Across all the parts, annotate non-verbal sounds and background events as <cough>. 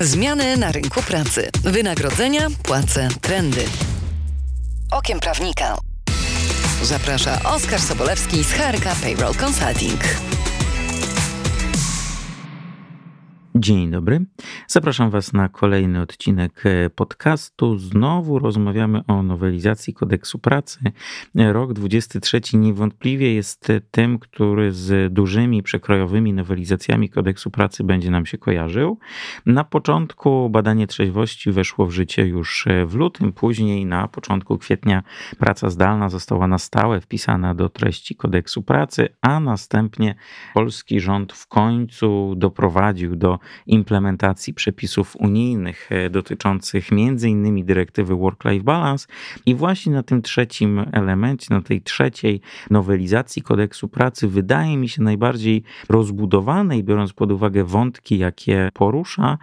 Zmiany na rynku pracy, wynagrodzenia, płace, trendy. Okiem prawnika. Zaprasza Oskar Sobolewski z HRK Payroll Consulting. Dzień dobry. Zapraszam Was na kolejny odcinek e, podcastu. Znowu rozmawiamy o nowelizacji kodeksu pracy. Rok 23 niewątpliwie jest tym, który z dużymi przekrojowymi nowelizacjami kodeksu pracy będzie nam się kojarzył. Na początku badanie trzeźwości weszło w życie już w lutym, później na początku kwietnia praca zdalna została na stałe wpisana do treści kodeksu pracy, a następnie polski rząd w końcu doprowadził do implementacji przepisów unijnych e, dotyczących m.in. dyrektywy Work-Life Balance i właśnie na tym trzecim elemencie, na tej trzeciej nowelizacji kodeksu pracy wydaje mi się najbardziej rozbudowanej, biorąc pod uwagę wątki, jakie porusza,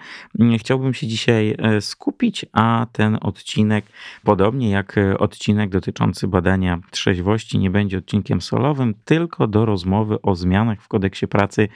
chciałbym się dzisiaj e, skupić, a ten odcinek, podobnie jak e, odcinek dotyczący badania trzeźwości, nie będzie odcinkiem solowym, tylko do rozmowy o zmianach w kodeksie pracy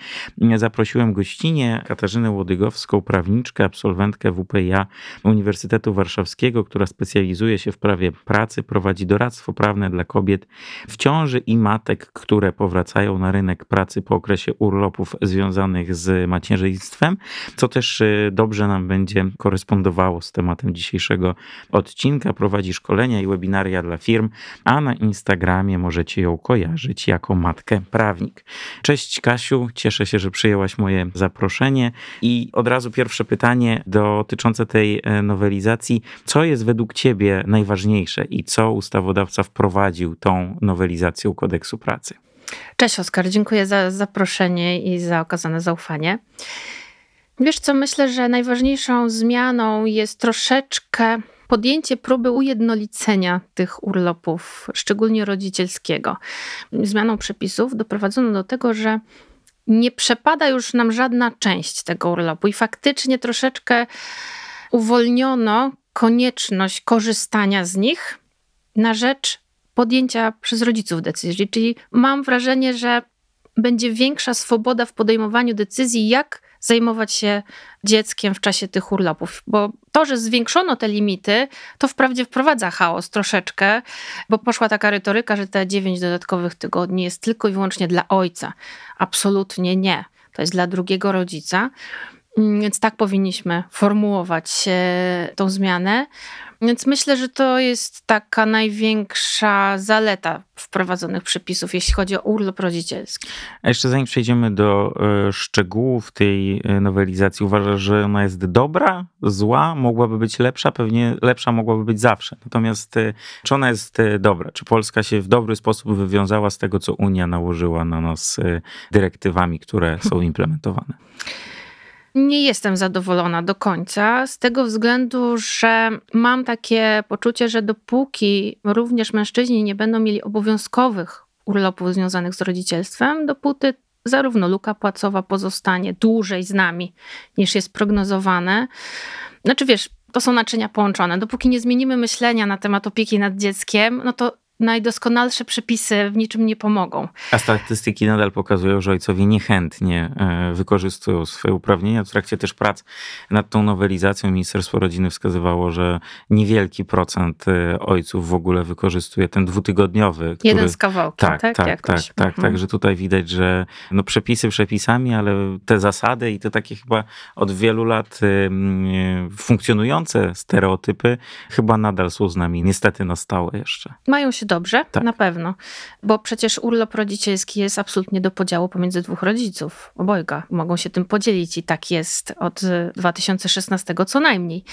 zaprosiłem gościnie Katarzynę Katarzynę Łodygowską, prawniczkę, absolwentkę WPIA Uniwersytetu Warszawskiego, która specjalizuje się w prawie pracy, prowadzi doradztwo prawne dla kobiet w ciąży i matek, które powracają na rynek pracy po okresie urlopów związanych z macierzyństwem, co też y, dobrze nam będzie korespondowało z tematem dzisiejszego odcinka. Prowadzi szkolenia i webinaria dla firm, a na Instagramie możecie ją kojarzyć jako matkę prawnik. Cześć Kasiu, cieszę się, że przyjęłaś moje zaproszenie. I od razu pierwsze pytanie dotyczące tej e, nowelizacji. Co jest według Ciebie najważniejsze i co ustawodawca wprowadził tą nowelizacją kodeksu pracy? Cześć Oskar, dziękuję za zaproszenie i za okazane zaufanie. Wiesz co, myślę, że najważniejszą zmianą jest troszeczkę podjęcie próby ujednolicenia tych urlopów, szczególnie rodzicielskiego. Zmianą przepisów doprowadzono do tego, że nie przepada już nam żadna część tego urlopu i faktycznie troszeczkę uwolniono konieczność korzystania z nich na rzecz podjęcia przez rodziców decyzji. Czyli mam wrażenie, że będzie większa swoboda w podejmowaniu decyzji, jak zajmować się dzieckiem w czasie tych urlopów. Bo to, że zwiększono te limity, to wprawdzie wprowadza chaos troszeczkę, bo poszła taka retoryka, że te dziewięć dodatkowych tygodni jest tylko i wyłącznie dla ojca. Absolutnie nie. To jest dla drugiego rodzica. Mm, więc tak powinniśmy formułować tą zmianę. Więc myślę, że to jest taka największa zaleta wprowadzonych przepisów, jeśli chodzi o urlop rodzicielski. A jeszcze zanim przejdziemy do e, szczegółów tej e, nowelizacji, uważasz, że ona jest dobra, zła, mogłaby być lepsza? Pewnie lepsza mogłaby być zawsze. Natomiast e, czy ona jest dobra? Czy Polska się w dobry sposób wywiązała z tego, co Unia nałożyła na nas dyrektywami, które są implementowane? Nie jestem zadowolona do końca, z tego względu, że mam takie poczucie, że dopóki również mężczyźni nie będą mieli obowiązkowych urlopów związanych z rodzicielstwem, dopóty zarówno luka płacowa pozostanie dłużej z nami niż jest prognozowane. Znaczy wiesz, to są naczynia połączone. Dopóki nie zmienimy myślenia na temat opieki nad dzieckiem, no to najdoskonalsze przepisy w niczym nie pomogą. A statystyki nadal pokazują, że ojcowie niechętnie e, wykorzystują swoje uprawnienia. W trakcie też prac nad tą nowelizacją Ministerstwo Rodziny wskazywało, że niewielki procent e, ojców w ogóle wykorzystuje ten dwutygodniowy. Który... Jeden z kawałkiem, tak? Tak, tak, tak, tak, tak. Mhm. Także tutaj widać, że no przepisy przepisami, ale te zasady i te takie chyba od wielu lat funkcjonujące stereotypy chyba nadal są z nami niestety na stałe jeszcze. Mają się dobrze, tak. na pewno. Bo przecież urlop rodzicielski jest absolutnie do podziału pomiędzy dwóch rodziców. Obojga mogą się tym podzielić i tak jest od 2016 co najmniej.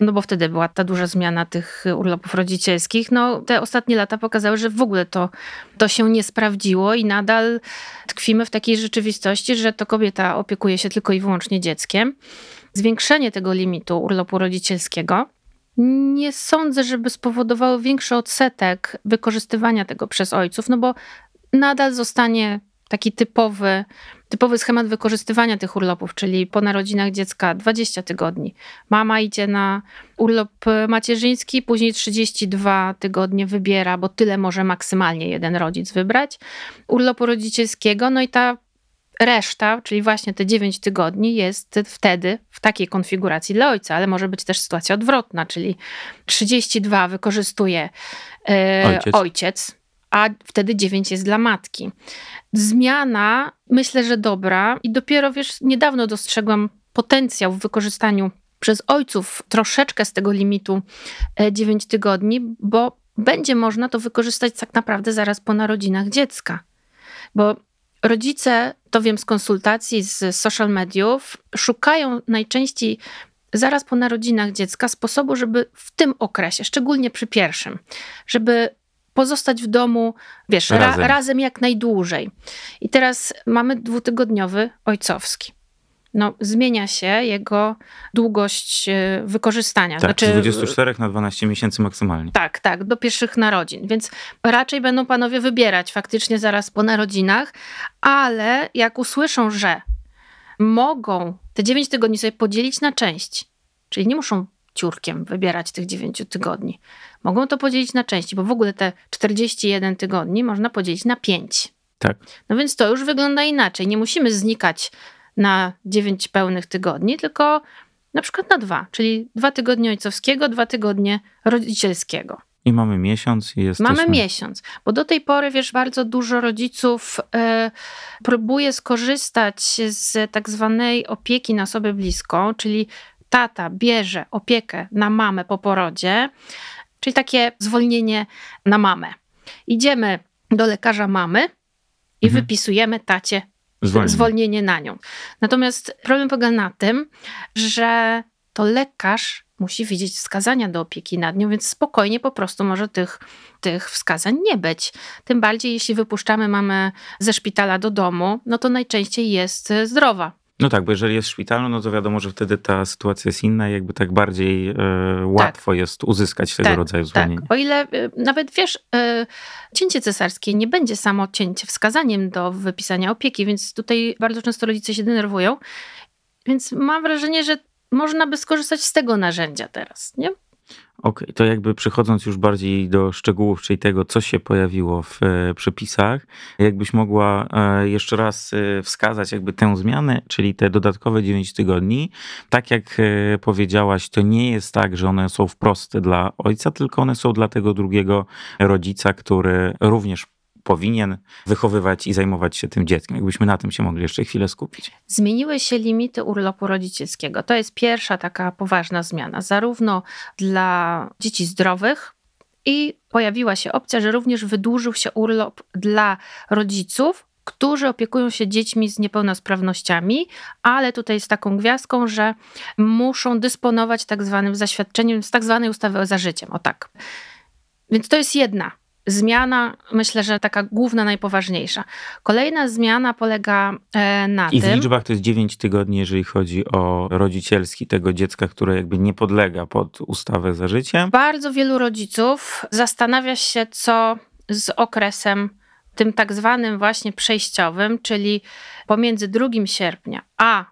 No bo wtedy była ta duża zmiana tych urlopów rodzicielskich. No te ostatnie lata pokazały, że w ogóle to, to się nie sprawdziło i nadal tkwimy w takiej rzeczywistości, że to kobieta opiekuje się tylko i wyłącznie dzieckiem. Zwiększenie tego limitu urlopu rodzicielskiego nie sądzę, żeby spowodowało większy odsetek wykorzystywania tego przez ojców, no bo nadal zostanie taki typowy, typowy schemat wykorzystywania tych urlopów, czyli po narodzinach dziecka 20 tygodni. Mama idzie na urlop macierzyński, później 32 tygodnie wybiera, bo tyle może maksymalnie jeden rodzic wybrać. Urlopu rodzicielskiego, no i ta reszta, czyli właśnie te 9 tygodni, jest wtedy w takiej konfiguracji dla ojca, ale może być też sytuacja odwrotna, czyli 32 wykorzystuje e, ojciec. ojciec, a wtedy 9 jest dla matki. Zmiana, myślę, że dobra, i dopiero wiesz, niedawno dostrzegłam potencjał w wykorzystaniu przez ojców troszeczkę z tego limitu 9 e, tygodni, bo będzie można to wykorzystać tak naprawdę zaraz po narodzinach dziecka. Bo rodzice, to wiem z konsultacji z social mediów, szukają najczęściej zaraz po narodzinach dziecka sposobu, żeby w tym okresie, szczególnie przy pierwszym, żeby pozostać w domu, wiesz, razem, ra, razem jak najdłużej. I teraz mamy dwutygodniowy ojcowski no, zmienia się jego długość e, wykorzystania. Tak, znaczy, z 24 na 12 miesięcy maksymalnie. Tak, tak, do pierwszych narodzin. Więc raczej będą panowie wybierać faktycznie zaraz po narodzinach, ale jak usłyszą, że mogą te 9 tygodni sobie podzielić na część, czyli nie muszą ciurkiem wybierać tych 9 tygodni. Mogą to podzielić na części, bo w ogóle te 41 tygodni można podzielić na 5. Tak. No więc to już wygląda inaczej. Nie musimy znikać na 9 pełnych tygodni, tylko na przykład na dwa, czyli dwa tygodnie ojcowskiego, dwa tygodnie rodzicielskiego. I mamy miesiąc i jesteśmy... Mamy miesiąc, bo do tej pory, wiesz, bardzo dużo rodziców y, próbuje skorzystać z tak zwanej opieki na osobę bliską, czyli tata bierze opiekę na mamę po porodzie, czyli takie zwolnienie na mamę. Idziemy do lekarza mamy i mhm. wypisujemy tacie zwolnienie. zwolnienie na nią. Natomiast problem polega na tym, że to lekarz musi widzieć wskazania do opieki nad nią, więc spokojnie po prostu może tych, tych wskazań nie być. Tym bardziej, jeśli wypuszczamy mamę ze szpitala do domu, no to najczęściej jest zdrowa. No tak, bo jeżeli jest szpitalny, no to wiadomo, że wtedy ta sytuacja jest inna, jakby tak bardziej e, łatwo tak. jest uzyskać tego tak, rodzaju zwolnienie. Tak. O ile e, nawet wiesz, e, cięcie cesarskie nie będzie samo cięcie wskazaniem do wypisania opieki, więc tutaj bardzo często rodzice się denerwują. Więc mam wrażenie, że można by skorzystać z tego narzędzia teraz, nie? Okay, to jakby przechodząc już bardziej do szczegółów, czyli tego, co się pojawiło w e, przepisach, jakbyś mogła e, jeszcze raz e, wskazać jakby tę zmianę, czyli te dodatkowe 9 tygodni. Tak jak powiedziałaś, to nie jest tak, że one są wprost dla ojca, tylko one są dla tego drugiego rodzica, który również powinien wychowywać i zajmować się tym dzieckiem. Jakbyśmy na tym się mogli jeszcze chwilę skupić. Zmieniły się limity urlopu rodzicielskiego. To jest pierwsza taka poważna zmiana, zarówno dla dzieci zdrowych, i pojawiła się opcja, że również wydłużył się urlop dla rodziców, którzy opiekują się dziećmi z niepełnosprawnościami, ale tutaj z taką gwiazdką, że muszą dysponować tak zwanym zaświadczeniem z tak zwanej ustawy za życiem. O tak. Więc to jest jedna zmiana, myślę, że taka główna, najpoważniejsza. Kolejna zmiana polega e, na I tym... I w liczbach to jest 9 tygodni, jeżeli chodzi o rodzicielski tego dziecka, które jakby nie podlega pod ustawę za życiem. Bardzo wielu rodziców zastanawia się, co z okresem tym tak zwanym właśnie przejściowym, czyli pomiędzy 2 sierpnia a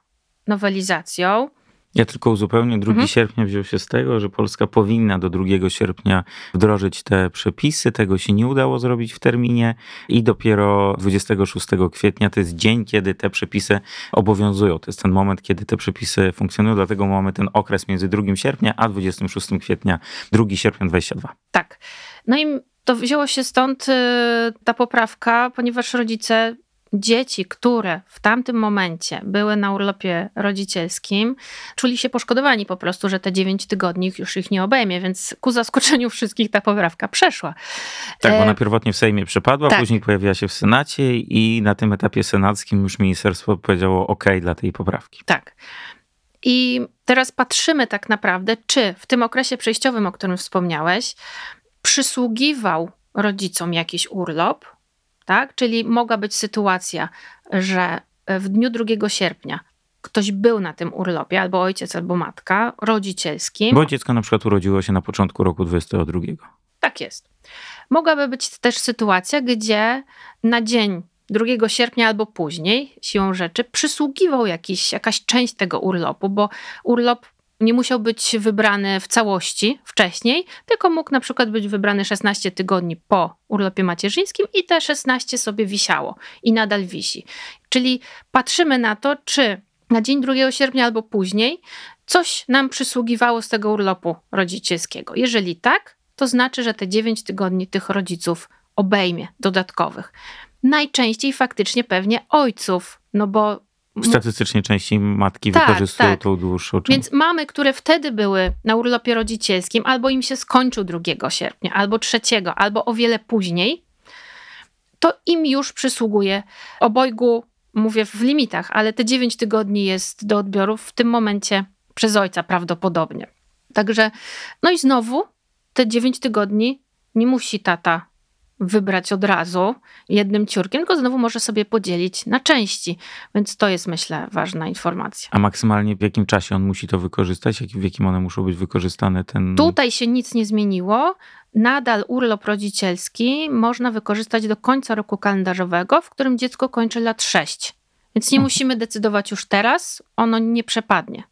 nowelizacją, ja tylko uzupełnię, 2 mhm. sierpnia wziął się z tego, że Polska powinna do 2 sierpnia wdrożyć te przepisy. Tego się nie udało zrobić w terminie i dopiero 26 kwietnia to jest dzień, kiedy te przepisy obowiązują. To jest ten moment, kiedy te przepisy funkcjonują, dlatego mamy ten okres między 2 sierpnia a 26 kwietnia, 2 sierpnia 22. Tak. No i to wzięło się stąd y, ta poprawka, ponieważ rodzice dzieci, które w tamtym momencie były na urlopie rodzicielskim, czuli się poszkodowani po prostu, że te 9 tygodni już ich nie obejmie, więc ku zaskoczeniu wszystkich ta poprawka przeszła. Tak, bo ona e, pierwotnie w Sejmie przepadła, tak. później pojawiła się w Senacie i na tym etapie senackim już ministerstwo powiedziało OK dla tej poprawki. Tak. I teraz patrzymy tak naprawdę, czy w tym okresie przejściowym, o którym wspomniałeś, przysługiwał rodzicom jakiś urlop, tak? Czyli mogła być sytuacja, że w dniu 2 sierpnia ktoś był na tym urlopie, albo ojciec, albo matka, rodzicielskim. Bo dziecko na przykład urodziło się na początku roku 22. Tak jest. Mogłaby być też sytuacja, gdzie na dzień 2 sierpnia albo później, siłą rzeczy, przysługiwał jakiś, jakaś część tego urlopu, bo urlop nie musiał być wybrany w całości wcześniej, tylko mógł na przykład być wybrany 16 tygodni po urlopie macierzyńskim i te 16 sobie wisiało i nadal wisi. Czyli patrzymy na to, czy na dzień 2 sierpnia albo później coś nam przysługiwało z tego urlopu rodzicielskiego. Jeżeli tak, to znaczy, że te 9 tygodni tych rodziców obejmie dodatkowych. Najczęściej faktycznie pewnie ojców, no bo Statystycznie częściej matki tak, wykorzystują tak. tą dłuższą część. Więc mamy, które wtedy były na urlopie rodzicielskim, albo im się skończył 2 sierpnia, albo 3, albo o wiele później, to im już przysługuje obojgu, mówię w limitach, ale te 9 tygodni jest do odbioru w tym momencie przez ojca prawdopodobnie. Także, no i znowu te 9 tygodni nie musi tata wybrać od razu jednym ciurkiem, tylko znowu może sobie podzielić na części. Więc to jest, myślę, ważna informacja. A maksymalnie w jakim czasie on musi to wykorzystać? W jakim one muszą być wykorzystane? Ten... Tutaj się nic nie zmieniło. Nadal urlop rodzicielski można wykorzystać do końca roku kalendarzowego, w którym dziecko kończy lat 6. Więc nie mhm. musimy decydować już teraz, ono nie przepadnie.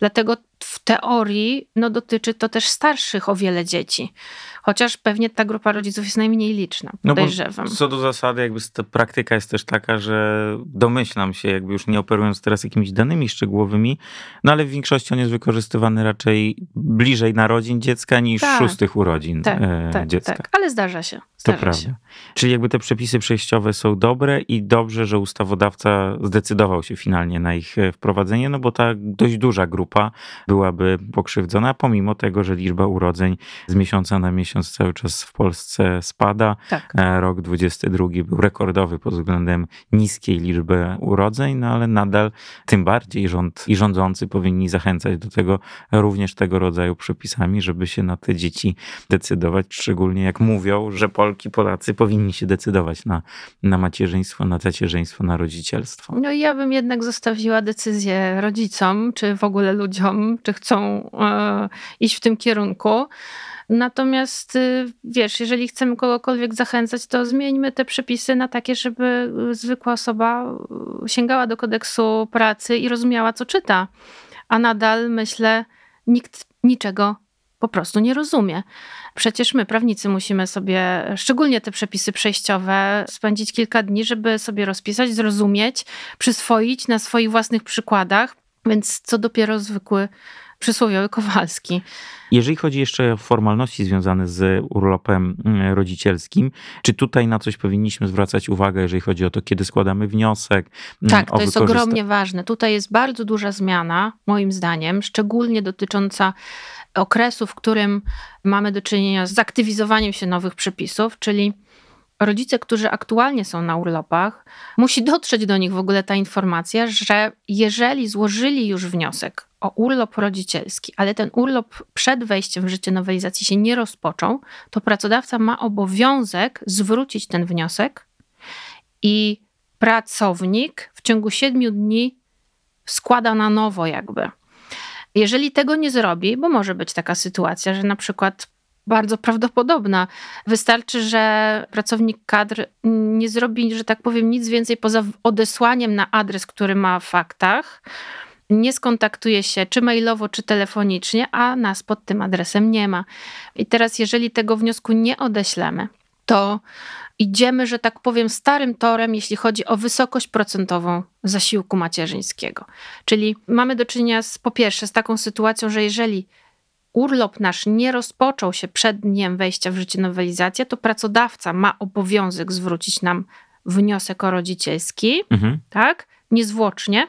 Dlatego w teorii no, dotyczy to też starszych o wiele dzieci. Chociaż pewnie ta grupa rodziców jest najmniej liczna, podejrzewam. No co do zasady, jakby ta praktyka jest też taka, że domyślam się, jakby już nie operując teraz jakimiś danymi szczegółowymi, no ale w większości on jest wykorzystywany raczej bliżej narodzin dziecka niż tak. szóstych urodzin tak, e, tak, dziecka. Tak, ale zdarza się. Zdarza to prawda. Się. Czyli jakby te przepisy przejściowe są dobre i dobrze, że ustawodawca zdecydował się finalnie na ich e, wprowadzenie, no bo ta dość duża grupa byłaby pokrzywdzona, pomimo tego, że liczba urodzeń z miesiąca na miesiąc cały czas w Polsce spada. Tak. E, rok 22 był rekordowy pod względem niskiej liczby urodzeń, no ale nadal tym bardziej rząd i rządzący powinni zachęcać do tego również tego rodzaju przepisami, żeby się na te dzieci decydować, szczególnie jak mówią, że Polki, Polacy powinni się decydować na, na macierzyństwo, na tacierzyństwo, na rodzicielstwo. No ja bym jednak zostawiła decyzję rodzicom, czy w ogóle ludziom, czy chcą e, iść w tym kierunku. Natomiast y, wiesz, jeżeli chcemy kogokolwiek zachęcać, to zmieńmy te przepisy na takie, żeby zwykła osoba y, sięgała do kodeksu pracy i rozumiała, co czyta. A nadal myślę, nikt niczego po prostu nie rozumie. Przecież my, prawnicy, musimy sobie, szczególnie te przepisy przejściowe, spędzić kilka dni, żeby sobie rozpisać, zrozumieć, przyswoić na swoich własnych przykładach. Więc co dopiero zwykły przysłowiowy Kowalski. Jeżeli chodzi jeszcze o formalności związane z urlopem mm, rodzicielskim, czy tutaj na coś powinniśmy zwracać uwagę, jeżeli chodzi o to, kiedy składamy wniosek? Mm, tak, to jest ogromnie ważne. Tutaj jest bardzo duża zmiana, moim zdaniem, szczególnie dotycząca okresu, w którym mamy do czynienia z aktywizowaniem się nowych przepisów, czyli rodzice, którzy aktualnie są na urlopach, musi dotrzeć do nich w ogóle ta informacja, że jeżeli złożyli już wniosek o urlop rodzicielski, ale ten urlop przed wejściem w życie nowelizacji się nie rozpoczął, to pracodawca ma obowiązek zwrócić ten wniosek i pracownik w ciągu siedmiu dni składa na nowo, jakby. Jeżeli tego nie zrobi, bo może być taka sytuacja, że na przykład bardzo prawdopodobna. Wystarczy, że pracownik kadr nie zrobi, że tak powiem, nic więcej poza odesłaniem na adres, który ma w faktach. Nie skontaktuje się czy mailowo, czy telefonicznie, a nas pod tym adresem nie ma. I teraz, jeżeli tego wniosku nie odeślemy, to idziemy, że tak powiem, starym torem, jeśli chodzi o wysokość procentową zasiłku macierzyńskiego. Czyli mamy do czynienia z, po pierwsze z taką sytuacją, że jeżeli urlop nasz nie rozpoczął się przed dniem wejścia w życie nowelizacji, to pracodawca ma obowiązek zwrócić nam wniosek o rodzicielski, mhm. tak, niezwłocznie.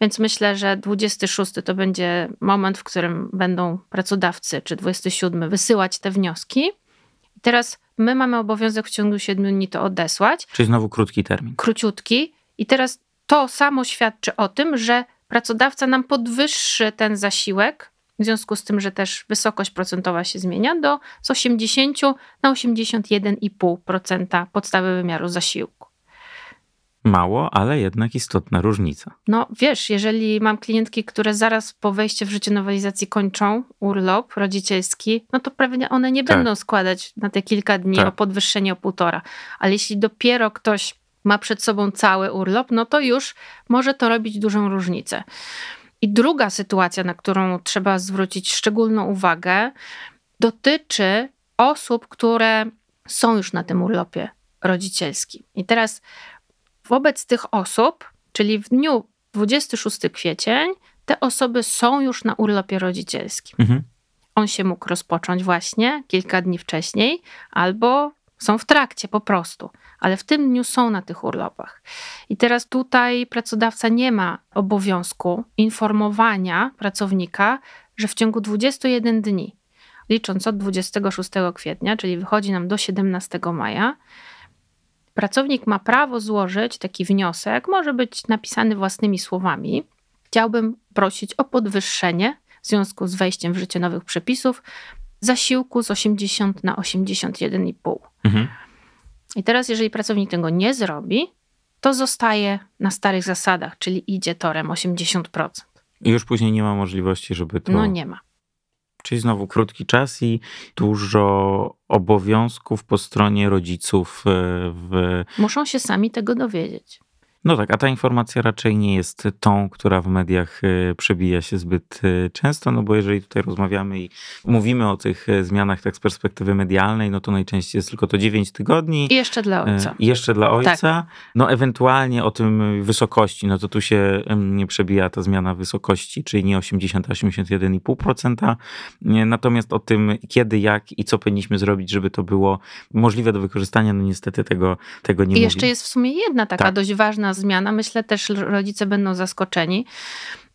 Więc myślę, że 26 to będzie moment, w którym będą pracodawcy, czy 27 wysyłać te wnioski. I teraz my mamy obowiązek w ciągu 7 dni to odesłać. Czyli znowu krótki termin. Króciutki. I teraz to samo świadczy o tym, że pracodawca nam podwyższy ten zasiłek w związku z tym, że też wysokość procentowa się zmienia, do z 80 na 81,5% podstawy wymiaru zasiłku. Mało, ale jednak istotna różnica. No wiesz, jeżeli mam klientki, które zaraz po wejściu w życie nowelizacji kończą urlop rodzicielski, no to pewnie one nie tak. będą składać na te kilka dni tak. o podwyższenie o półtora. Ale jeśli dopiero ktoś ma przed sobą cały urlop, no to już może to robić dużą różnicę. I druga sytuacja, na którą trzeba zwrócić szczególną uwagę, dotyczy osób, które są już na tym urlopie rodzicielskim. I teraz wobec tych osób, czyli w dniu 26 kwiecień, te osoby są już na urlopie rodzicielskim. Mhm. On się mógł rozpocząć właśnie kilka dni wcześniej, albo są w trakcie po prostu, ale w tym dniu są na tych urlopach. I teraz tutaj pracodawca nie ma obowiązku informowania pracownika, że w ciągu 21 dni, licząc od 26 kwietnia, czyli wychodzi nam do 17 maja, pracownik ma prawo złożyć taki wniosek, może być napisany własnymi słowami. Chciałbym prosić o podwyższenie w związku z wejściem w życie nowych przepisów zasiłku z 80 na 81,5. Mhm. I teraz, jeżeli pracownik tego nie zrobi, to zostaje na starych zasadach, czyli idzie torem 80%. I już później nie ma możliwości, żeby to. No nie ma. Czyli znowu krótki czas i dużo obowiązków po stronie rodziców e, w. Muszą się sami tego dowiedzieć. No tak, a ta informacja raczej nie jest tą, która w mediach e, przebija się zbyt e, często, no bo jeżeli tutaj rozmawiamy i mówimy o tych e, zmianach tak z perspektywy medialnej, no to najczęściej jest tylko to 9 tygodni. I jeszcze dla ojca. I jeszcze dla ojca. Tak. No ewentualnie o tym wysokości, no to tu się nie przebija ta zmiana wysokości, czyli nie 80, a 81,5%. Nie, Natomiast o tym kiedy, jak i co powinniśmy zrobić, żeby to było możliwe do wykorzystania, no niestety tego, tego nie I mówi. jeszcze jest w sumie jedna taka Tak. dość ważna zmiana. Myślę też rodzice będą zaskoczeni,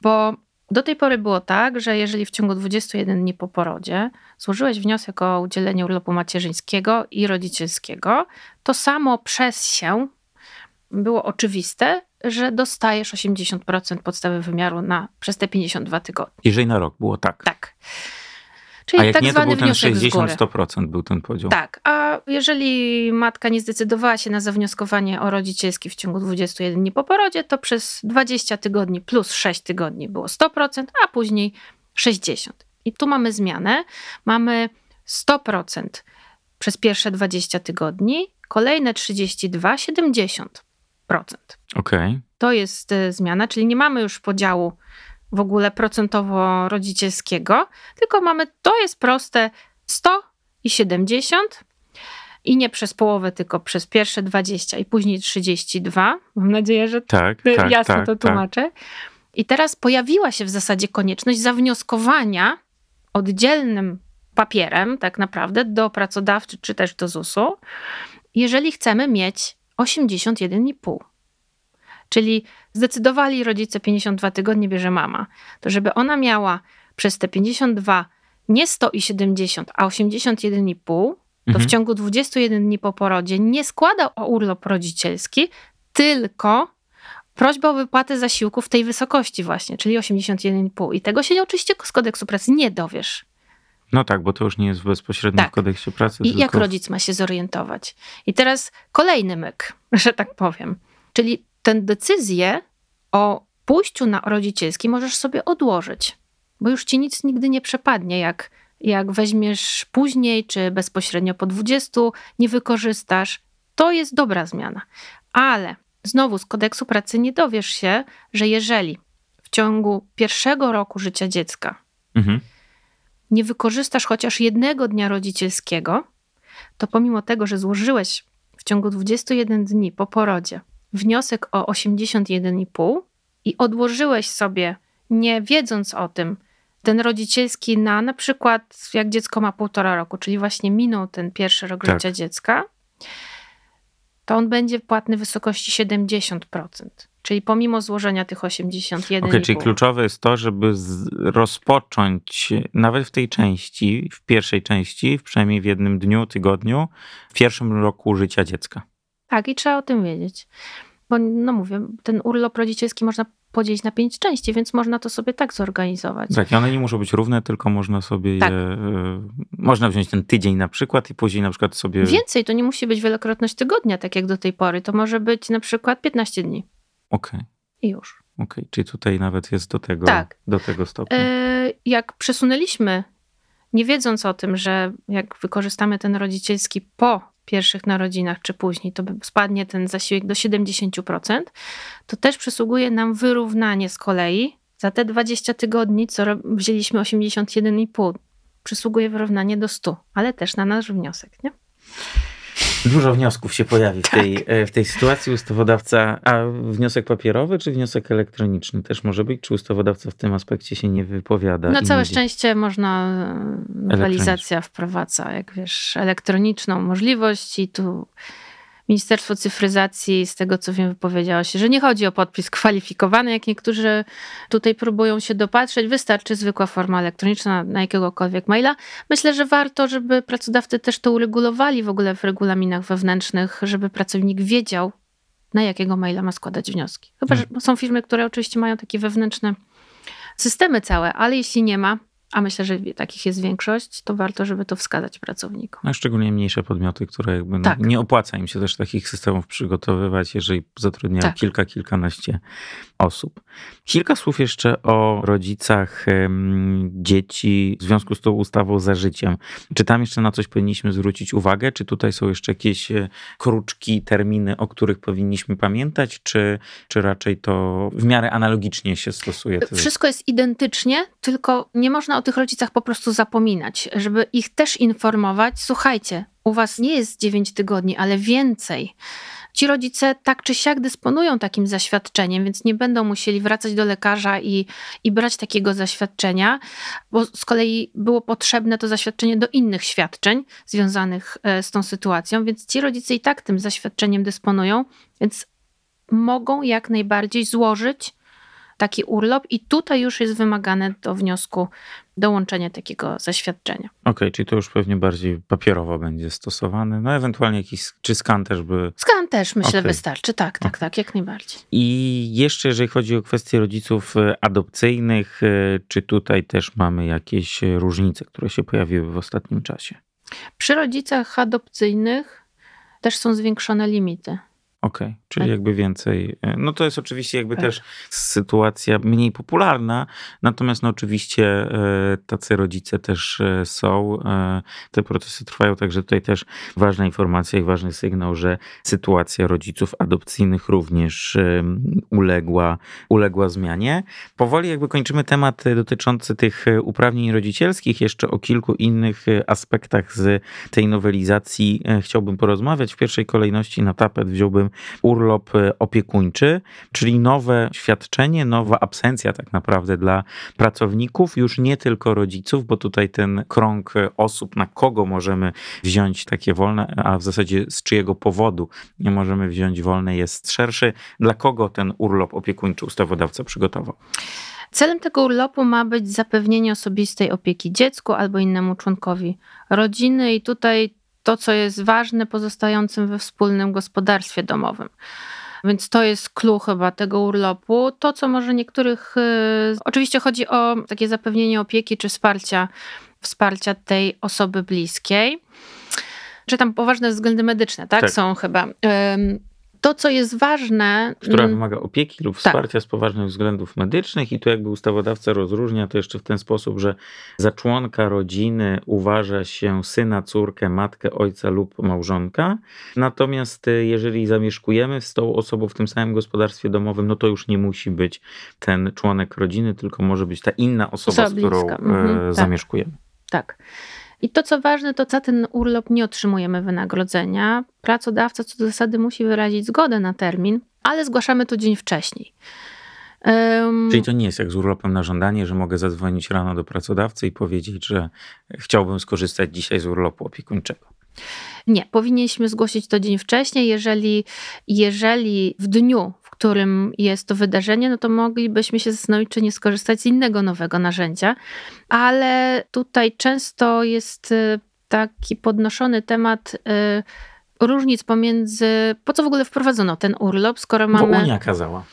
bo do tej pory było tak, że jeżeli w ciągu 21 dni po porodzie złożyłeś wniosek o udzielenie urlopu macierzyńskiego i rodzicielskiego, to samo przez się było oczywiste, że dostajesz 80% podstawy wymiaru na, przez te 52 tygodnie. Jeżeli na rok było tak. Tak. Czyli A jak tak nie, to zwany był ten wniosek z góry. 60-100% był ten podział. Tak, a jeżeli matka nie zdecydowała się na zawnioskowanie o rodzicielski w ciągu 21 dni po porodzie, to przez 20 tygodni plus 6 tygodni było 100%, a później 60%. I tu mamy zmianę. Mamy 100% przez pierwsze 20 tygodni, kolejne 32, 70%. Okej. To jest y, zmiana, czyli nie mamy już podziału w ogóle procentowo-rodzicielskiego, tylko mamy, to jest proste, 100 i 70 i nie przez połowę, tylko przez pierwsze 20 i później 32. Mam nadzieję, że Tak, tak, jasno tak, to tak. tłumaczę. I teraz pojawiła się w zasadzie konieczność zawnioskowania oddzielnym papierem, tak naprawdę, do pracodawcy czy też do ZUS-u, jeżeli chcemy mieć 81,5. Czyli zdecydowali rodzice 52 tygodnie bierze mama, to żeby ona miała przez te 52 nie 100 i 70, a 81,5, to Mhm. w ciągu 21 dni po porodzie nie składa o urlop rodzicielski, tylko prośba o wypłatę zasiłku w tej wysokości właśnie, czyli 81,5. I tego się oczywiście z kodeksu pracy nie dowiesz. No tak, bo to już nie jest bezpośrednio Tak. w kodeksie pracy. I tylko jak rodzic ma się zorientować? I teraz kolejny myk, <laughs> że tak powiem. Czyli tę decyzję o pójściu na rodzicielski możesz sobie odłożyć, bo już ci nic nigdy nie przepadnie, jak, jak weźmiesz później, czy bezpośrednio po 20 nie wykorzystasz. To jest dobra zmiana. Ale znowu z kodeksu pracy nie dowiesz się, że jeżeli w ciągu pierwszego roku życia dziecka Mhm. nie wykorzystasz chociaż jednego dnia rodzicielskiego, to pomimo tego, że złożyłeś w ciągu 21 dni po porodzie wniosek o 81,5 i odłożyłeś sobie, nie wiedząc o tym, ten rodzicielski na na przykład jak dziecko ma półtora roku, czyli właśnie minął ten pierwszy rok Tak. życia dziecka, to on będzie płatny w wysokości 70%. Czyli pomimo złożenia tych 81,5. Okej, czyli kluczowe jest to, żeby z, rozpocząć nawet w tej części, w pierwszej części, przynajmniej w jednym dniu, tygodniu, w pierwszym roku życia dziecka. Tak, i trzeba o tym wiedzieć. Bo, no mówię, ten urlop rodzicielski można podzielić na pięć części, więc można to sobie tak zorganizować. Tak, i one nie muszą być równe, tylko można sobie Tak. je, y, można wziąć ten tydzień na przykład i później na przykład sobie... Więcej, to nie musi być wielokrotność tygodnia, tak jak do tej pory. To może być na przykład 15 dni Okej, i już. okej, czyli tutaj nawet jest do tego, Tak. do tego stopnia. E, jak przesunęliśmy, nie wiedząc o tym, że jak wykorzystamy ten rodzicielski po pierwszych narodzinach czy później, to spadnie ten zasiłek do 70%, to też przysługuje nam wyrównanie z kolei za te 20 tygodni, co wzięliśmy 81,5. Przysługuje wyrównanie do 100, ale też na nasz wniosek, nie? Dużo wniosków się pojawi w, Tak. tej, e, w tej sytuacji. Ustawodawca, a wniosek papierowy czy wniosek elektroniczny też może być? Czy ustawodawca w tym aspekcie się nie wypowiada? Na i całe szczęście można, e, nowelizacja wprowadza, jak wiesz, elektroniczną możliwość i tu Ministerstwo Cyfryzacji, z tego co wiem, wypowiedziało się, że nie chodzi o podpis kwalifikowany, jak niektórzy tutaj próbują się dopatrzeć. Wystarczy zwykła forma elektroniczna na jakiegokolwiek maila. Myślę, że warto, żeby pracodawcy też to uregulowali w ogóle w regulaminach wewnętrznych, żeby pracownik wiedział, na jakiego maila ma składać wnioski. Chyba, że są firmy, które oczywiście mają takie wewnętrzne systemy całe, ale jeśli nie ma, a myślę, że takich jest większość, to warto, żeby to wskazać pracownikom. No, szczególnie mniejsze podmioty, które jakby no, Tak. nie opłaca im się też takich systemów przygotowywać, jeżeli zatrudniają Tak. kilka, kilkanaście osób. Kilka słów jeszcze o rodzicach dzieci w związku z tą ustawą za życiem. Czy tam jeszcze na coś powinniśmy zwrócić uwagę? Czy tutaj są jeszcze jakieś e, kruczki, terminy, o których powinniśmy pamiętać? Czy, czy raczej to w miarę analogicznie się stosuje? Wszystko jest identycznie, tylko nie można o tych rodzicach po prostu zapominać, żeby ich też informować. Słuchajcie, u was nie jest 9 tygodni, ale więcej. Ci rodzice tak czy siak dysponują takim zaświadczeniem, więc nie będą musieli wracać do lekarza i, i brać takiego zaświadczenia, bo z kolei było potrzebne to zaświadczenie do innych świadczeń związanych e, z tą sytuacją, więc ci rodzice i tak tym zaświadczeniem dysponują, więc mogą jak najbardziej złożyć taki urlop i tutaj już jest wymagane do wniosku dołączenie takiego zaświadczenia. Okej, czyli to już pewnie bardziej papierowo będzie stosowane. No ewentualnie jakiś, czy skan też by Skan też myślę Okej. wystarczy, tak, tak, tak, jak najbardziej. I jeszcze jeżeli chodzi o kwestię rodziców e, adopcyjnych, e, czy tutaj też mamy jakieś e, różnice, które się pojawiły w ostatnim czasie? Przy rodzicach adopcyjnych też są zwiększone limity. Okej, czyli Tak. jakby więcej. e, No to jest oczywiście jakby Tak. też sytuacja mniej popularna, natomiast no oczywiście e, tacy rodzice też e, są. Te procesy trwają, także tutaj też ważna informacja i ważny sygnał, że sytuacja rodziców adopcyjnych również uległa, uległa zmianie. Powoli jakby kończymy temat dotyczący tych uprawnień rodzicielskich. Jeszcze o kilku innych aspektach z tej nowelizacji chciałbym porozmawiać. W pierwszej kolejności na tapet wziąłbym urlop e, opiekuńczy, czyli nowe świadczenie, nowa absencja tak naprawdę dla pracowników, już nie tylko rodziców, bo tutaj ten krąg e, osób, na kogo możemy wziąć takie wolne, a w zasadzie z czyjego powodu nie możemy wziąć wolne jest szerszy. Dla kogo ten urlop opiekuńczy ustawodawca przygotował? Celem tego urlopu ma być zapewnienie osobistej opieki dziecku albo innemu członkowi rodziny i tutaj to, co jest ważne, pozostającym we wspólnym gospodarstwie domowym. Więc to jest clue chyba tego urlopu. To, co może niektórych. y, Oczywiście chodzi o takie zapewnienie opieki czy wsparcia, wsparcia tej osoby bliskiej. Czy tam poważne względy medyczne, tak? Tak. Są chyba. Ym, To, co jest ważne. która mm, wymaga opieki lub tak. wsparcia z poważnych względów medycznych i tu jakby ustawodawca rozróżnia to jeszcze w ten sposób, że za członka rodziny uważa się syna, córkę, matkę, ojca lub małżonka. Natomiast y, jeżeli zamieszkujemy z tą osobą w tym samym gospodarstwie domowym, no to już nie musi być ten członek rodziny, tylko może być ta inna osoba, z którą bliska. Mhm, e, tak. zamieszkujemy. Tak. I to, co ważne, to za ten urlop nie otrzymujemy wynagrodzenia. Pracodawca co do zasady musi wyrazić zgodę na termin, ale zgłaszamy to dzień wcześniej. Ym, Czyli to nie jest jak z urlopem na żądanie, że mogę zadzwonić rano do pracodawcy i powiedzieć, że chciałbym skorzystać dzisiaj z urlopu opiekuńczego. Nie, powinniśmy zgłosić to dzień wcześniej. Jeżeli, jeżeli w dniu, którym jest to wydarzenie, no to moglibyśmy się zastanowić, czy nie skorzystać z innego nowego narzędzia. Ale tutaj często jest y, taki podnoszony temat y, różnic pomiędzy, po co w ogóle wprowadzono ten urlop, skoro Bo mamy... Unia kazała.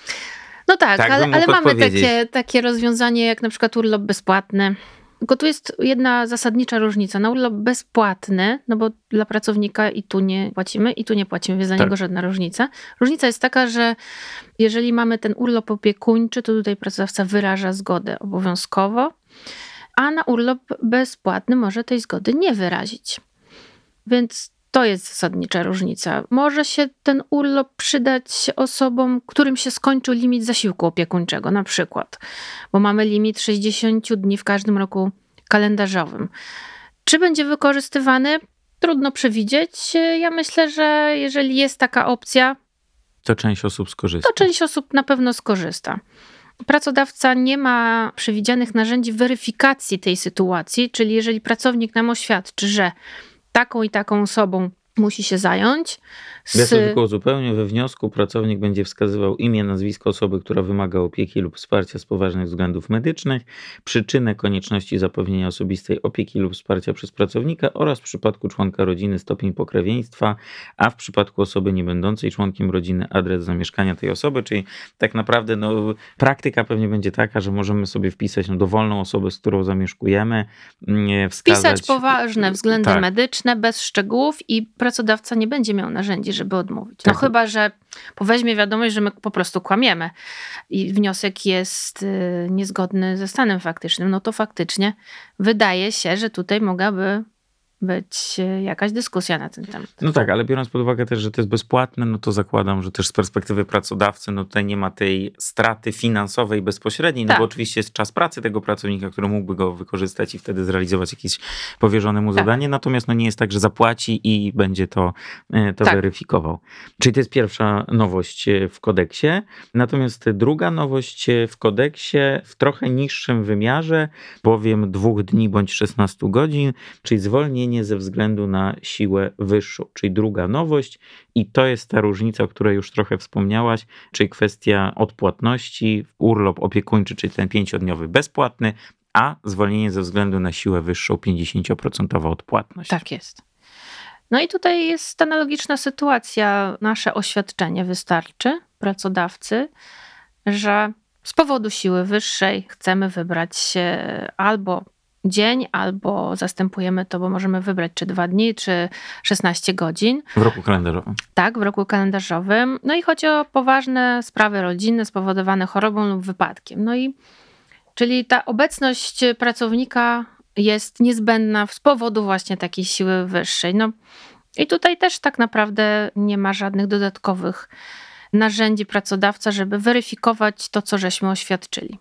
No tak, Tak ale, ale mamy takie, takie rozwiązanie jak na przykład urlop bezpłatny. Tylko tu jest jedna zasadnicza różnica. Na urlop bezpłatny, no bo dla pracownika i tu nie płacimy, i tu nie płacimy, więc dla Tak. niego żadna różnica. Różnica jest taka, że jeżeli mamy ten urlop opiekuńczy, to tutaj pracodawca wyraża zgodę obowiązkowo, a na urlop bezpłatny może tej zgody nie wyrazić. Więc to jest zasadnicza różnica. Może się ten urlop przydać osobom, którym się skończył limit zasiłku opiekuńczego, na przykład, bo mamy limit 60 dni w każdym roku kalendarzowym. Czy będzie wykorzystywany? trudno przewidzieć. Ja myślę, że jeżeli jest taka opcja, to część osób skorzysta. To część osób na pewno skorzysta. Pracodawca nie ma przewidzianych narzędzi weryfikacji tej sytuacji, czyli jeżeli pracownik nam oświadczy, że taką i taką osobą musi się zająć. Z... Ja to tylko uzupełnię. We wniosku pracownik będzie wskazywał imię, nazwisko osoby, która wymaga opieki lub wsparcia z poważnych względów medycznych, przyczynę konieczności zapewnienia osobistej opieki lub wsparcia przez pracownika oraz w przypadku członka rodziny stopień pokrewieństwa, a w przypadku osoby niebędącej członkiem rodziny adres zamieszkania tej osoby, czyli tak naprawdę no, praktyka pewnie będzie taka, że możemy sobie wpisać no, dowolną osobę, z którą zamieszkujemy, wskazać... Wpisać poważne względy tak. medyczne bez szczegółów i pracodawca nie będzie miał narzędzi, żeby odmówić. No tak. chyba, że poweźmie wiadomość, że my po prostu kłamiemy i wniosek jest y, niezgodny ze stanem faktycznym, no to faktycznie wydaje się, że tutaj mogłaby być e, jakaś dyskusja na ten temat. No tak, ale biorąc pod uwagę też, że to jest bezpłatne, no to zakładam, że też z perspektywy pracodawcy, no tutaj nie ma tej straty finansowej bezpośredniej, no tak. bo oczywiście jest czas pracy tego pracownika, który mógłby go wykorzystać i wtedy zrealizować jakieś powierzone mu tak. zadanie, natomiast no nie jest tak, że zapłaci i będzie to, e, to tak. weryfikował. Czyli to jest pierwsza nowość e, w kodeksie. Natomiast druga nowość w kodeksie w trochę niższym wymiarze, bowiem dwóch dni bądź 16 godzin, czyli zwolnienie zwolnienie ze względu na siłę wyższą, czyli druga nowość, i to jest ta różnica, o której już trochę wspomniałaś, czyli kwestia odpłatności, urlop opiekuńczy, czyli ten pięciodniowy bezpłatny, a zwolnienie ze względu na siłę wyższą 50% odpłatność. Tak jest. No i tutaj jest analogiczna sytuacja. Nasze oświadczenie wystarczy pracodawcy, że z powodu siły wyższej chcemy wybrać się albo dzień, albo zastępujemy to, bo możemy wybrać czy dwa dni, czy 16 godzin. W roku kalendarzowym. Tak, w roku kalendarzowym. No i chodzi o poważne sprawy rodzinne spowodowane chorobą lub wypadkiem. No i czyli ta obecność pracownika jest niezbędna z powodu właśnie takiej siły wyższej. No i tutaj też tak naprawdę nie ma żadnych dodatkowych narzędzi pracodawca, żeby weryfikować to, co żeśmy oświadczyli.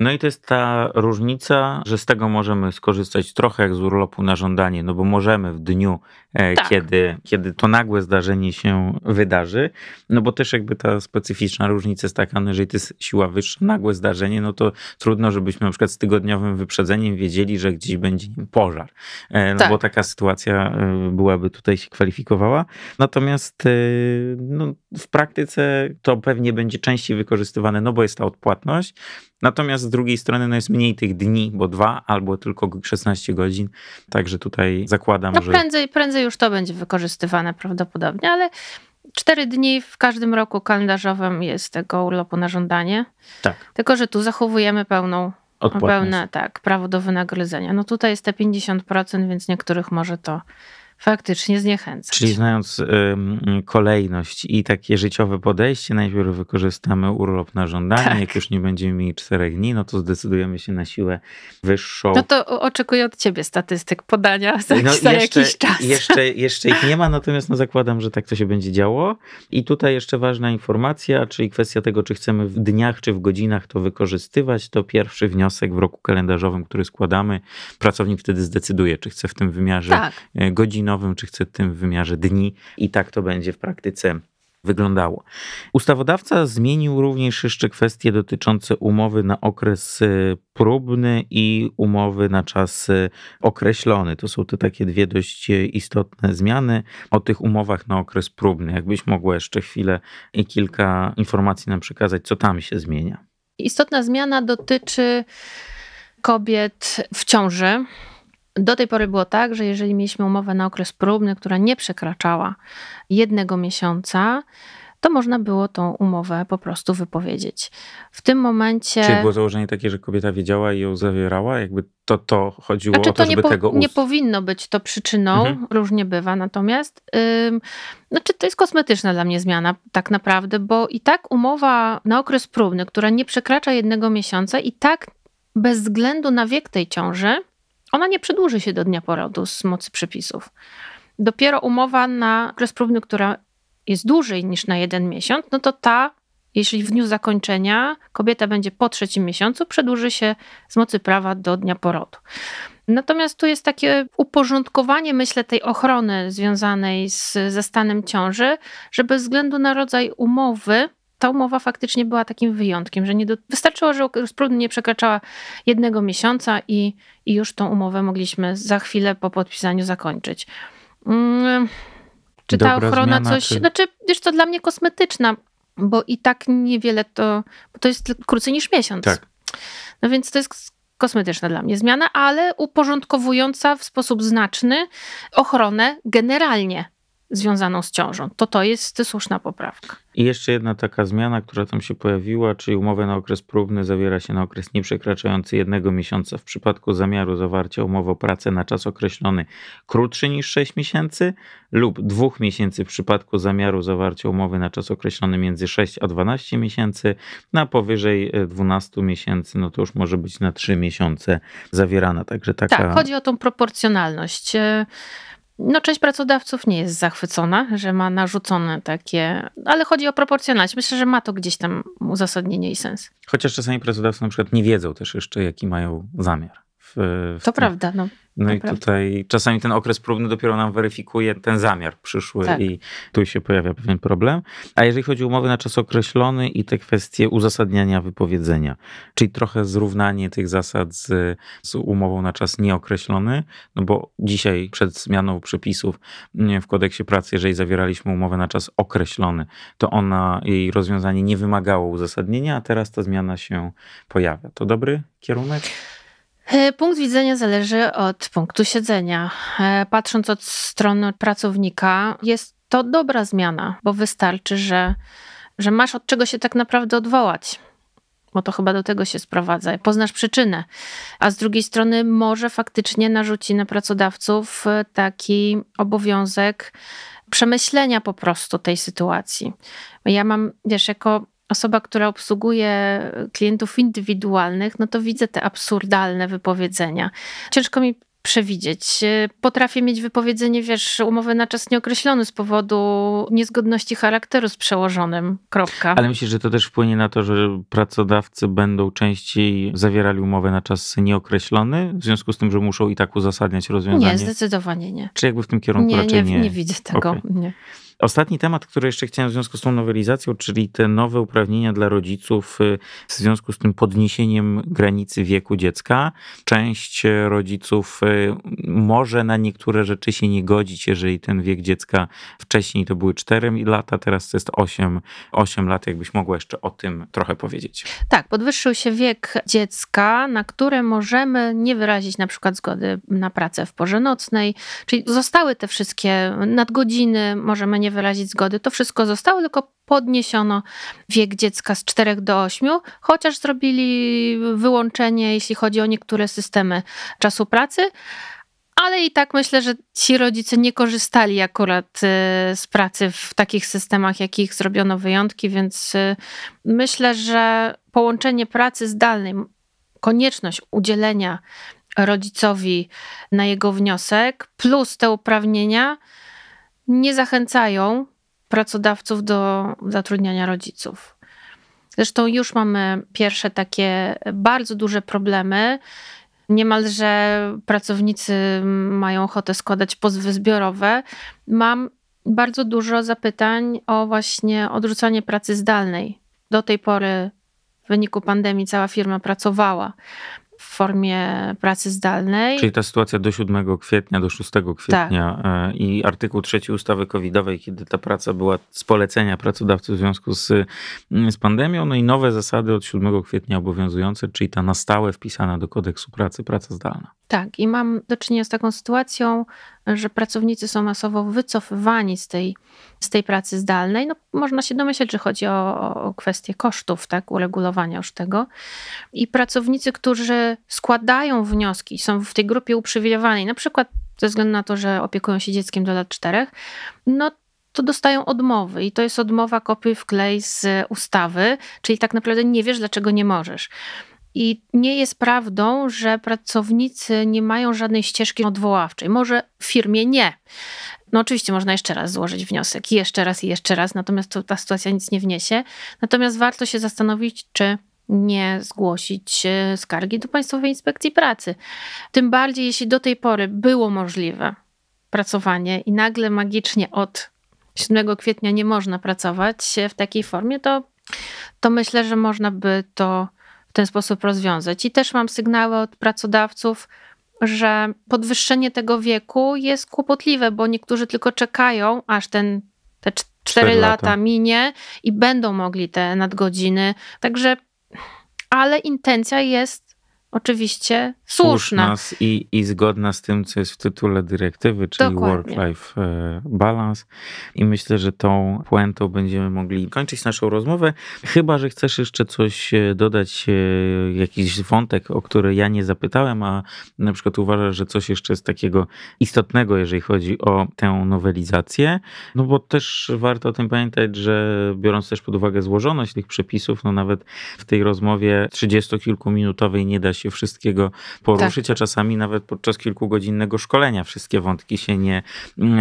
No i to jest ta różnica, że z tego możemy skorzystać trochę jak z urlopu na żądanie, no bo możemy w dniu, e, tak. kiedy, kiedy to nagłe zdarzenie się wydarzy, no bo też jakby ta specyficzna różnica jest taka, no jeżeli to jest siła wyższa, nagłe zdarzenie, no to trudno, żebyśmy na przykład z tygodniowym wyprzedzeniem wiedzieli, że gdzieś będzie pożar, e, no tak. bo taka sytuacja e, byłaby tutaj się kwalifikowała. Natomiast no, w praktyce to pewnie będzie częściej wykorzystywane, no bo jest ta odpłatność, Natomiast z drugiej strony no jest mniej tych dni, bo dwa albo tylko 16 godzin. Także tutaj zakładam, no, że. Prędzej, prędzej już to będzie wykorzystywane prawdopodobnie, ale cztery dni w każdym roku kalendarzowym jest tego urlopu na żądanie. Tak. Tylko, że tu zachowujemy pełną. Pełne, tak, prawo do wynagrodzenia. No tutaj jest te 50%, więc niektórych może to faktycznie zniechęcać. Czyli znając kolejność i takie życiowe podejście, najpierw wykorzystamy urlop na żądanie, tak. jak już nie będziemy mieli czterech dni, no to zdecydujemy się na siłę wyższą. No to oczekuję od ciebie statystyk podania za, no za jeszcze, jakiś czas. Jeszcze, <laughs> jeszcze ich nie ma, natomiast no zakładam, że tak to się będzie działo. I tutaj jeszcze ważna informacja, czyli kwestia tego, czy chcemy w dniach czy w godzinach to wykorzystywać, to pierwszy wniosek w roku kalendarzowym, który składamy, pracownik wtedy zdecyduje, czy chce w tym wymiarze tak. E, godzin godzinowym, czy chcę tym w wymiarze dni i tak to będzie w praktyce wyglądało. Ustawodawca zmienił również jeszcze kwestie dotyczące umowy na okres e, próbny i umowy na czas e, określony. To są te takie dwie dość e, istotne zmiany. O tych umowach na okres próbny, jakbyś mogła jeszcze chwilę i kilka informacji nam przekazać, co tam się zmienia. Istotna zmiana dotyczy kobiet w ciąży. Do tej pory było tak, że jeżeli mieliśmy umowę na okres próbny, która nie przekraczała jednego miesiąca, to można było tą umowę po prostu wypowiedzieć. W tym momencie. Czyli było założenie takie, że kobieta wiedziała i ją zawierała? Jakby to, to chodziło znaczy, o to, to żeby po, tego Nie powinno być to przyczyną, mhm. różnie bywa. Natomiast ym, znaczy to jest kosmetyczna dla mnie zmiana, tak naprawdę, bo i tak umowa na okres próbny, która nie przekracza jednego miesiąca, i tak bez względu na wiek tej ciąży, ona nie przedłuży się do dnia porodu z mocy przepisów. Dopiero umowa na okres próbny, która jest dłużej niż na jeden miesiąc, no to ta, jeśli w dniu zakończenia kobieta będzie po trzecim miesiącu, przedłuży się z mocy prawa do dnia porodu. Natomiast tu jest takie uporządkowanie, myślę, tej ochrony związanej z, ze stanem ciąży, że bez względu na rodzaj umowy, ta umowa faktycznie była takim wyjątkiem, że nie do, wystarczyło, że próbny nie przekraczała jednego miesiąca i, i już tą umowę mogliśmy za chwilę po podpisaniu zakończyć. Hmm, czy ta Dobra ochrona zmiana, coś. Czy... Znaczy, wiesz, to dla mnie kosmetyczna, bo i tak niewiele to. Bo to jest krócej niż miesiąc. Tak. No więc to jest kosmetyczna dla mnie zmiana, ale uporządkowująca w sposób znaczny ochronę generalnie związaną z ciążą. To to jest słuszna poprawka. I jeszcze jedna taka zmiana, która tam się pojawiła, czyli umowę na okres próbny zawiera się na okres nieprzekraczający jednego miesiąca w przypadku zamiaru zawarcia umowy o pracę na czas określony krótszy niż 6 miesięcy lub dwóch miesięcy w przypadku zamiaru zawarcia umowy na czas określony między 6 a 12 miesięcy, na powyżej 12 miesięcy, no to już może być na 3 miesiące zawierana. Także taka... Tak, chodzi o tą proporcjonalność. No, część pracodawców nie jest zachwycona, że ma narzucone takie, ale chodzi o proporcjonalność. Myślę, że ma to gdzieś tam uzasadnienie i sens. Chociaż czasami pracodawcy na przykład nie wiedzą też jeszcze, jaki mają zamiar. W, w to tym. prawda, no. No i tutaj czasami ten okres próbny dopiero nam weryfikuje ten zamiar przyszły tak. i tu się pojawia pewien problem. A jeżeli chodzi o umowy na czas określony i te kwestie uzasadniania wypowiedzenia, czyli trochę zrównanie tych zasad z, z umową na czas nieokreślony, no bo dzisiaj przed zmianą przepisów w kodeksie pracy, jeżeli zawieraliśmy umowę na czas określony, to ona, jej rozwiązanie nie wymagało uzasadnienia, a teraz ta zmiana się pojawia. To dobry kierunek? E, punkt widzenia zależy od punktu siedzenia. E, patrząc od strony pracownika, jest to dobra zmiana, bo wystarczy, że, że masz od czego się tak naprawdę odwołać. Bo to chyba do tego się sprowadza. Poznasz przyczynę. A z drugiej strony, może faktycznie narzuci na pracodawców e, taki obowiązek przemyślenia po prostu tej sytuacji. Ja mam, wiesz, jako osoba, która obsługuje klientów indywidualnych, no to widzę te absurdalne wypowiedzenia. Ciężko mi przewidzieć. Potrafię mieć wypowiedzenie, wiesz, umowy na czas nieokreślony z powodu niezgodności charakteru z przełożonym. Kropka. Ale myślę, że to też wpłynie na to, że pracodawcy będą częściej zawierali umowę na czas nieokreślony, w związku z tym, że muszą i tak uzasadniać rozwiązanie? Nie, zdecydowanie nie. Czy jakby w tym kierunku nie, raczej nie? Nie, nie widzę tego. Okay. Nie. Ostatni temat, który jeszcze chciałem w związku z tą nowelizacją, czyli te nowe uprawnienia dla rodziców y, w związku z tym podniesieniem granicy wieku dziecka. Część rodziców y, może na niektóre rzeczy się nie godzić, jeżeli ten wiek dziecka wcześniej to były 4 lata, teraz to jest 8, 8 lat. Jakbyś mogła jeszcze o tym trochę powiedzieć. Tak, podwyższył się wiek dziecka, na które możemy nie wyrazić na przykład zgody na pracę w porze nocnej, czyli zostały te wszystkie nadgodziny, możemy nie nie wyrazić zgody. To wszystko zostało, tylko podniesiono wiek dziecka z 4 do 8, chociaż zrobili wyłączenie, jeśli chodzi o niektóre systemy czasu pracy. Ale i tak myślę, że ci rodzice nie korzystali akurat y, z pracy w takich systemach, jakich zrobiono wyjątki, więc y, myślę, że połączenie pracy zdalnej, konieczność udzielenia rodzicowi na jego wniosek, plus te uprawnienia, nie zachęcają pracodawców do zatrudniania rodziców. Zresztą już mamy pierwsze takie bardzo duże problemy. Niemalże pracownicy mają ochotę składać pozwy zbiorowe. Mam bardzo dużo zapytań o właśnie odrzucanie pracy zdalnej. Do tej pory w wyniku pandemii cała firma pracowała formie pracy zdalnej. Czyli ta sytuacja do 7 kwietnia, do 6 kwietnia tak. i artykuł 3 ustawy covidowej, kiedy ta praca była z polecenia pracodawcy w związku z, z pandemią, no i nowe zasady od 7 kwietnia obowiązujące, czyli ta na stałe wpisana do kodeksu pracy praca zdalna. Tak, i mam do czynienia z taką sytuacją, że pracownicy są masowo wycofywani z tej, z tej pracy zdalnej. No, można się domyśleć, że chodzi o, o kwestię kosztów, tak, uregulowania już tego. I pracownicy, którzy składają wnioski, są w tej grupie uprzywilejowanej, na przykład ze względu na to, że opiekują się dzieckiem do lat czterech, no to dostają odmowy i to jest odmowa kopiuj wklej z ustawy, czyli tak naprawdę nie wiesz, dlaczego nie możesz. I nie jest prawdą, że pracownicy nie mają żadnej ścieżki odwoławczej. Może w firmie nie. No oczywiście można jeszcze raz złożyć wniosek, i jeszcze raz, i jeszcze raz, natomiast to, ta sytuacja nic nie wniesie. Natomiast warto się zastanowić, czy nie zgłosić e, skargi do Państwowej Inspekcji Pracy. Tym bardziej, jeśli do tej pory było możliwe pracowanie i nagle magicznie od 7 kwietnia nie można pracować w takiej formie, to, to myślę, że można by to w ten sposób rozwiązać. I też mam sygnały od pracodawców, że podwyższenie tego wieku jest kłopotliwe, bo niektórzy tylko czekają, aż ten, te 4 lata. lata minie i będą mogli te nadgodziny. Także, ale intencja jest oczywiście słuszna. i, i zgodna z tym, co jest w tytule dyrektywy, czyli work-life e, balance. I myślę, że tą puentą będziemy mogli kończyć naszą rozmowę. Chyba, że chcesz jeszcze coś e, dodać, e, jakiś wątek, o który ja nie zapytałem, a na przykład uważasz, że coś jeszcze jest takiego istotnego, jeżeli chodzi o tę nowelizację. No bo też warto o tym pamiętać, że biorąc też pod uwagę złożoność tych przepisów, no nawet w tej rozmowie 30-kilkuminutowej nie da się wszystkiego poruszyć, tak. a czasami nawet podczas kilkugodzinnego szkolenia wszystkie wątki się nie,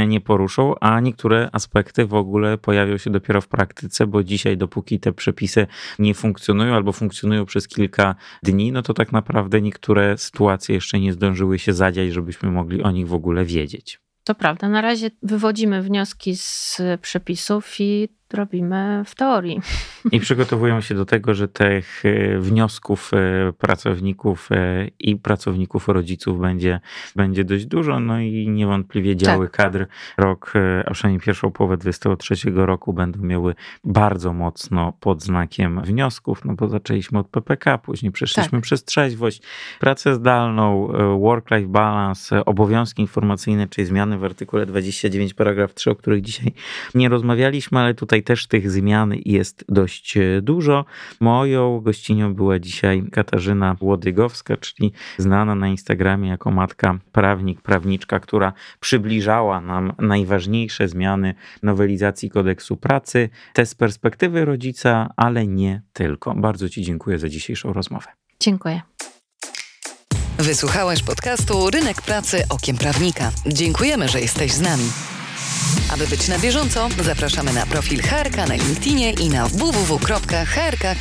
nie poruszą, a niektóre aspekty w ogóle pojawią się dopiero w praktyce, bo dzisiaj, dopóki te przepisy nie funkcjonują albo funkcjonują przez kilka dni, no to tak naprawdę niektóre sytuacje jeszcze nie zdążyły się zadziać, żebyśmy mogli o nich w ogóle wiedzieć. To prawda. Na razie wywodzimy wnioski z przepisów i robimy w teorii. <laughs> I przygotowują się do tego, że tych e, wniosków e, pracowników e, i pracowników rodziców będzie, będzie dość dużo. No i niewątpliwie działy tak. kadr rok, a przynajmniej pierwszą połowę 2023 roku będą miały bardzo mocno pod znakiem wniosków, no bo zaczęliśmy od PPK, później przeszliśmy tak. przez trzeźwość, pracę zdalną, work-life balance, obowiązki informacyjne, czyli zmiany w artykule 29 paragraf 3, o których dzisiaj nie rozmawialiśmy, ale tutaj Tutaj też tych zmian jest dość e, dużo. Moją gościnią była dzisiaj Katarzyna Łodygowska, czyli znana na Instagramie jako matka prawnik, prawniczka, która przybliżała nam najważniejsze zmiany nowelizacji kodeksu pracy, te z perspektywy rodzica, ale nie tylko. Bardzo Ci dziękuję za dzisiejszą rozmowę. Dziękuję. Wysłuchałeś podcastu Rynek Pracy Okiem Prawnika. Dziękujemy, że jesteś z nami. Aby być na bieżąco, zapraszamy na profil HRK na LinkedInie i na www.hrk.pl.